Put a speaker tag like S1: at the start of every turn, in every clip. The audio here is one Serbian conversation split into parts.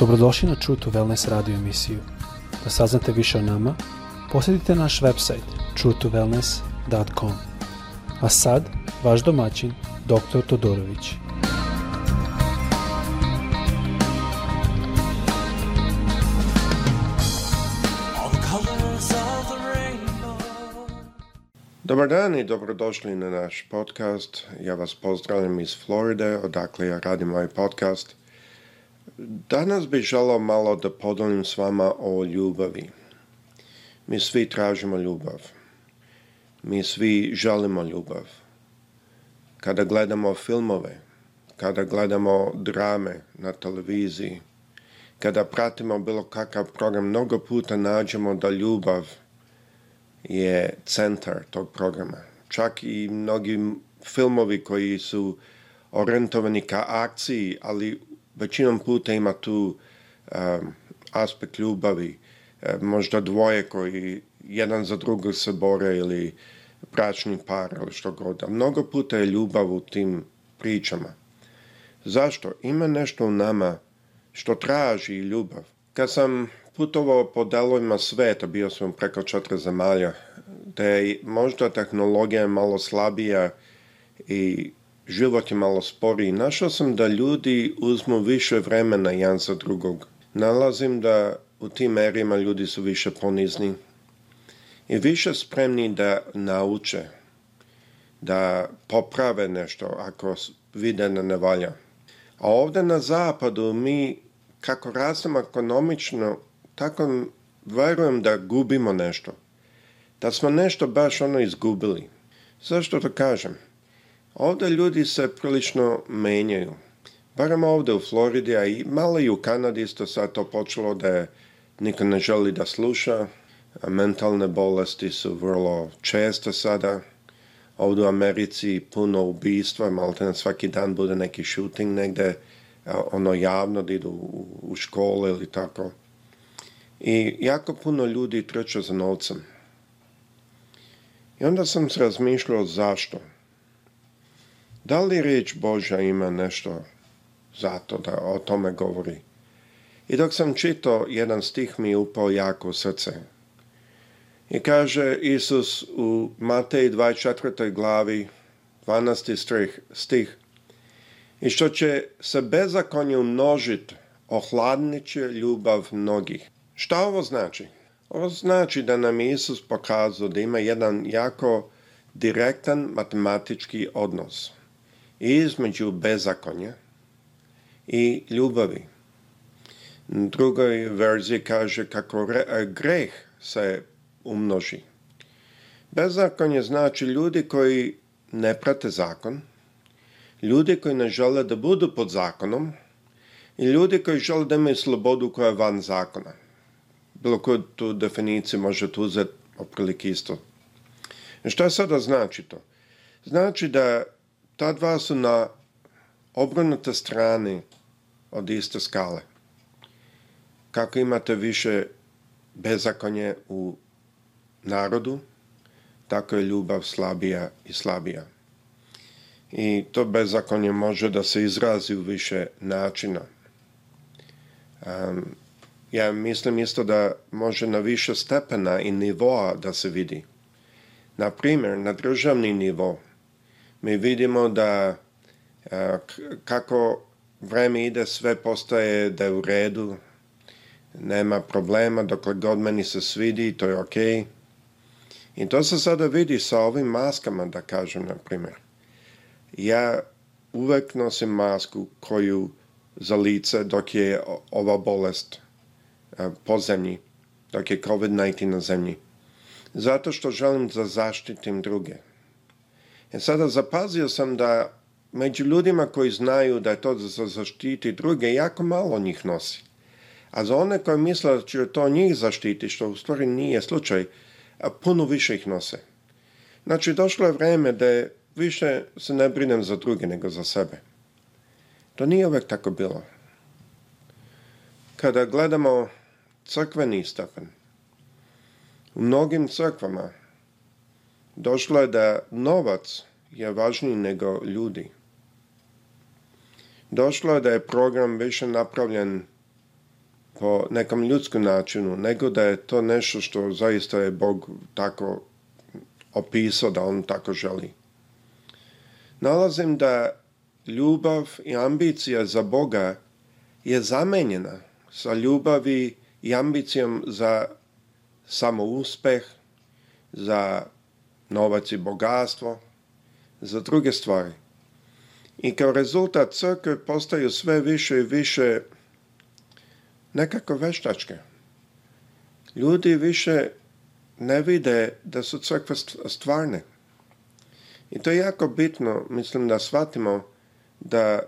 S1: Dobrodošli na True to Wellness radio emisiju. Da saznate više o nama, posjetite naš website truetowellness.com. A sad, vaš domaćin, dr. Todorović.
S2: Dobar dan i dobrodošli na naš podcast. Ja vas pozdravljam iz Floride, odakle ja radim ovaj podcast – Danas bih želao malo da podelim s vama o ljubavi. Mi svi tražimo ljubav. Mi svi želimo ljubav. Kada gledamo filmove, kada gledamo drame na televiziji, kada pratimo bilo kakav program, mnogo puta nađemo da ljubav je centar tog programa. Čak i mnogi filmovi koji su orijentovani ka akciji, ali većinom puta ima tu um, aspekt ljubavi, e, možda dvoje koji jedan za drugog se bore ili bračni par ili što god. A mnogo puta je ljubav u tim pričama. Zašto? Ima nešto u nama što traži ljubav. Kad sam putovao po delovima sveta, bio sam preko četiri zemalja, da je možda tehnologija malo slabija i život je malo sporiji. Našao sam da ljudi uzmu više vremena jedan za drugog. Nalazim da u tim erima ljudi su više ponizni i više spremni da nauče, da poprave nešto ako vide da ne valja. A ovde na zapadu mi, kako rastemo ekonomično, tako verujem da gubimo nešto. Da smo nešto baš ono izgubili. Zašto to kažem? Ovde ljudi se prilično menjaju. Barem ovde u Floridi, a i malo i u Kanadi isto sad to počelo da je, niko ne želi da sluša. Mentalne bolesti su vrlo često sada. Ovde u Americi puno ubistva, malo te na svaki dan bude neki shooting negde, ono javno da idu u škole ili tako. I jako puno ljudi trče za novcem. I onda sam se razmišljao zašto. Da li reč Božja ima nešto zato da o tome govori? I dok sam čito, jedan stih mi je upao jako u srce. I kaže Isus u Mateji 24. glavi 12. stih I što će se bezakonje umnožiti, ohladnit će ljubav mnogih. Šta ovo znači? Ovo znači da nam Isus pokazao da ima jedan jako direktan matematički odnos između bezakonja i ljubavi. U drugoj verziji kaže kako greh se umnoži. Bezakonje znači ljudi koji ne prate zakon, ljudi koji ne žele da budu pod zakonom i ljudi koji žele da imaju slobodu koja je van zakona. Bilo koju tu definiciju možete uzeti oprilike isto. Šta sada znači to? Znači da Ta dva su na obrnuta strane od iste skale. Kako imate više bezakonje u narodu, tako je ljubav slabija i slabija. I to bezakonje može da se izrazi u više načina. Um, ja mislim isto da može na više stepena i nivoa da se vidi. Na primjer, na državni nivou, mi vidimo da e, kako vreme ide, sve postaje da je u redu, nema problema, dokle god meni se svidi, to je okej. Okay. I to se sada vidi sa ovim maskama, da kažem, na primjer. Ja uvek nosim masku koju za lice dok je ova bolest e, po zemlji, dok je COVID-19 na zemlji. Zato što želim da zaštitim druge. E sada zapazio sam da među ljudima koji znaju da je to za zaštiti druge, jako malo njih nosi. A za one koji misle da će to njih zaštiti, što u stvari nije slučaj, puno više ih nose. Znači, došlo je vreme da više se ne brinem za druge nego za sebe. To nije uvek tako bilo. Kada gledamo crkveni stepen, u mnogim crkvama došlo je da novac je važniji nego ljudi. Došlo je da je program više napravljen po nekom ljudskom načinu, nego da je to nešto što zaista je Bog tako opisao da on tako želi. Nalazim da ljubav i ambicija za Boga je zamenjena sa ljubavi i ambicijom za samouspeh, za novac i bogatstvo, za druge stvari. I kao rezultat crkve postaju sve više i više nekako veštačke. Ljudi više ne vide da su crkve stvarne. I to je jako bitno, mislim da shvatimo da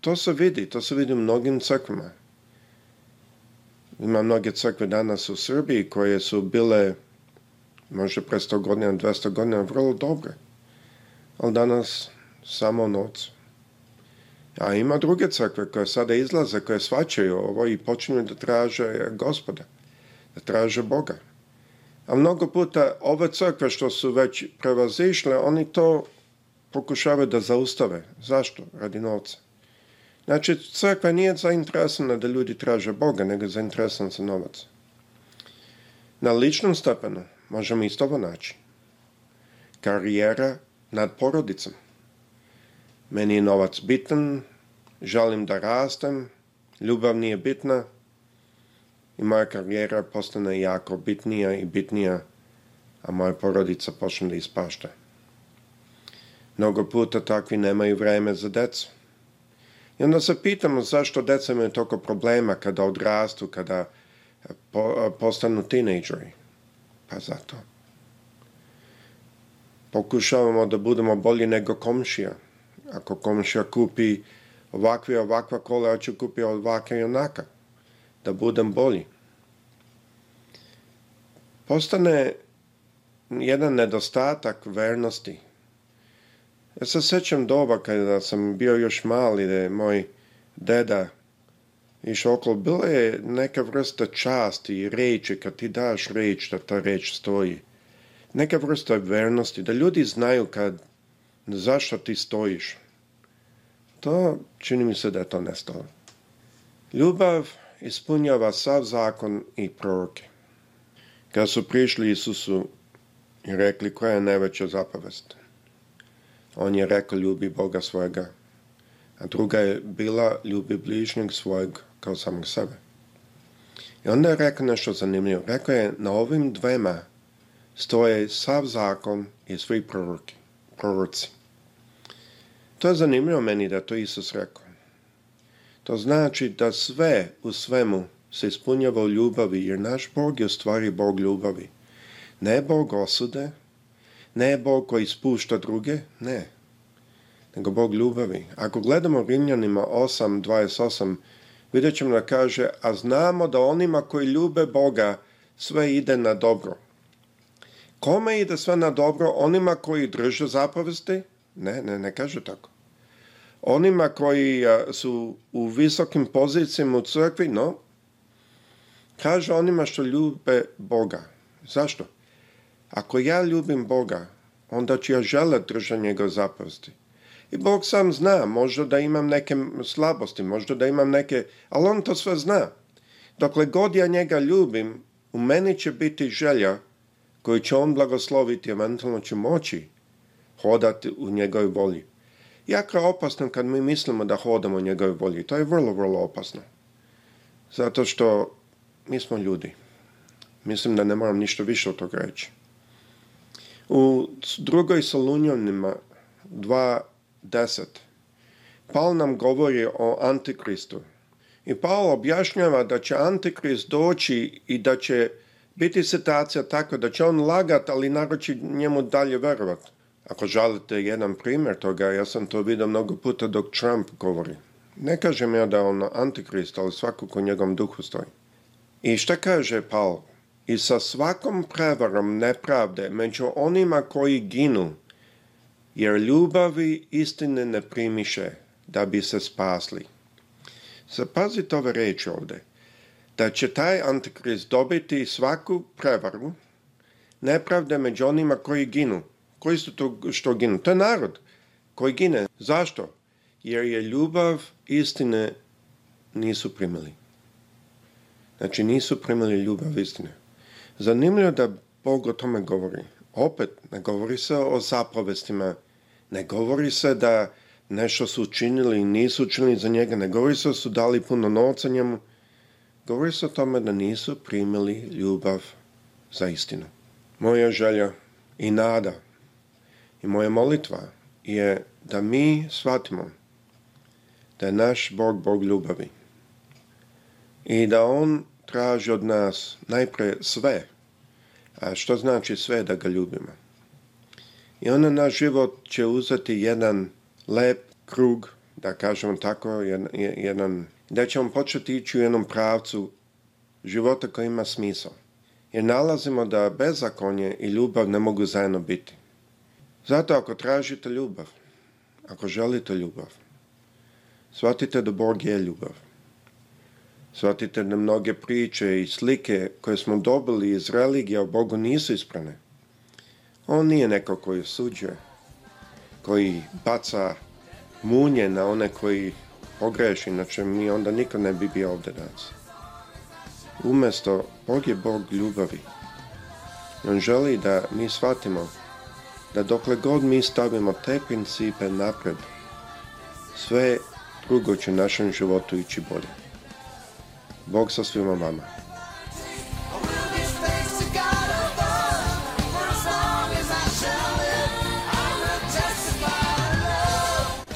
S2: to se vidi, to se vidi u mnogim crkvama. Ima mnoge crkve danas u Srbiji koje su bile može pre 100 godina, 200 godina, vrlo dobre. Ali danas samo noc. A ima druge crkve koje sada izlaze, koje svačaju ovo i počinju da traže e, gospoda, da traže Boga. A mnogo puta ove crkve što su već prevazišle, oni to pokušavaju da zaustave. Zašto? Radi novca. Znači, crkva nije zainteresovana da ljudi traže Boga, nego je zainteresovana za novac. Na ličnom stepenu, možemo iz toga naći. Karijera nad porodicom. Meni je novac bitan, želim da rastem, ljubav nije bitna i moja karijera postane jako bitnija i bitnija, a moja porodica počne da ispašta. Mnogo puta takvi nemaju vreme za decu. I onda se pitamo zašto deca imaju toliko problema kada odrastu, kada postanu tinejdžeri. Pa zato. Pokušavamo da budemo bolji nego komšija. Ako komšija kupi ovakve i ovakva kola, ja ću kupi ovakve i onaka. Da budem bolji. Postane jedan nedostatak vernosti. Ja se sećam doba kada sam bio još mali, da je moj deda I oko bila je neka vrsta časti i reči, kad ti daš reč, da ta reč stoji. Neka vrsta vernosti, da ljudi znaju kad, zašto ti stojiš. To čini mi se da je to nestalo. Ljubav ispunjava sav zakon i proroke. Kad su prišli Isusu i rekli koja je najveća zapovest, on je rekao ljubi Boga svojega, a druga je bila ljubi bližnjeg svojeg kao samog sebe. I onda je rekao nešto zanimljivo. Rekao je, na ovim dvema stoje sav zakon i svi proroki, proroci. To je zanimljivo meni da to Isus rekao. To znači da sve u svemu se ispunjava u ljubavi, jer naš Bog je u stvari Bog ljubavi. Ne Bog osude, ne Bog koji ispušta druge, ne. Nego Bog ljubavi. Ako gledamo Rimljanima 28, Vidjet ćemo da kaže, a znamo da onima koji ljube Boga sve ide na dobro. Kome ide sve na dobro? Onima koji drže zapovesti? Ne, ne, ne kaže tako. Onima koji su u visokim pozicijama u crkvi, no, kaže onima što ljube Boga. Zašto? Ako ja ljubim Boga, onda ću ja žele držanje njegove zapovesti. I Bog sam zna, možda da imam neke slabosti, možda da imam neke, ali on to sve zna. Dokle god ja njega ljubim, u meni će biti želja koju će on blagosloviti, eventualno će moći hodati u njegovoj volji. Jako je opasno kad mi mislimo da hodamo u njegovoj volji. To je vrlo, vrlo opasno. Zato što mi smo ljudi. Mislim da ne moram ništa više od toga reći. U drugoj Solunjonima 2 10. Paul nam govori o Antikristu. I Paul objašnjava da će Antikrist doći i da će biti situacija tako da će on lagat, ali narod će njemu dalje verovat. Ako žalite jedan primjer toga, ja sam to vidio mnogo puta dok Trump govori. Ne kažem ja da je on antikrist, ali svako ko njegovom duhu stoji. I šta kaže Paul? I sa svakom prevarom nepravde među onima koji ginu, jer ljubavi istine ne primiše da bi se spasli. Zapazite ove reči ovde, da će taj antikrist dobiti svaku prevaru, nepravde među onima koji ginu. Koji su to što ginu? To je narod koji gine. Zašto? Jer je ljubav istine nisu primili. Znači nisu primili ljubav istine. Zanimljivo da Bog o tome govori. Opet ne govori se o zapovestima Ne govori se da nešto su učinili i nisu učinili za njega, ne govori se da su dali puno novca njemu, govori se o tome da nisu primili ljubav za istinu. Moja želja i nada i moja molitva je da mi shvatimo da je naš Bog Bog ljubavi i da On traži od nas najpre sve, a što znači sve da ga ljubimo. I onda naš život će uzeti jedan lep krug, da kažemo tako, jedan, jedan, da ćemo početi ići u jednom pravcu života koji ima smisao. Jer nalazimo da bezakonje i ljubav ne mogu zajedno biti. Zato ako tražite ljubav, ako želite ljubav, shvatite da Bog je ljubav. Shvatite da mnoge priče i slike koje smo dobili iz religije o Bogu nisu isprane. On nije neko koji osuđuje, koji baca munje na one koji pogreši, inače mi onda niko ne bi bio ovde danas. Umesto, Bog je Bog ljubavi. On želi da mi shvatimo da dokle god mi stavimo te principe napred, sve drugo će našem životu ići bolje. Bog sa svima vama.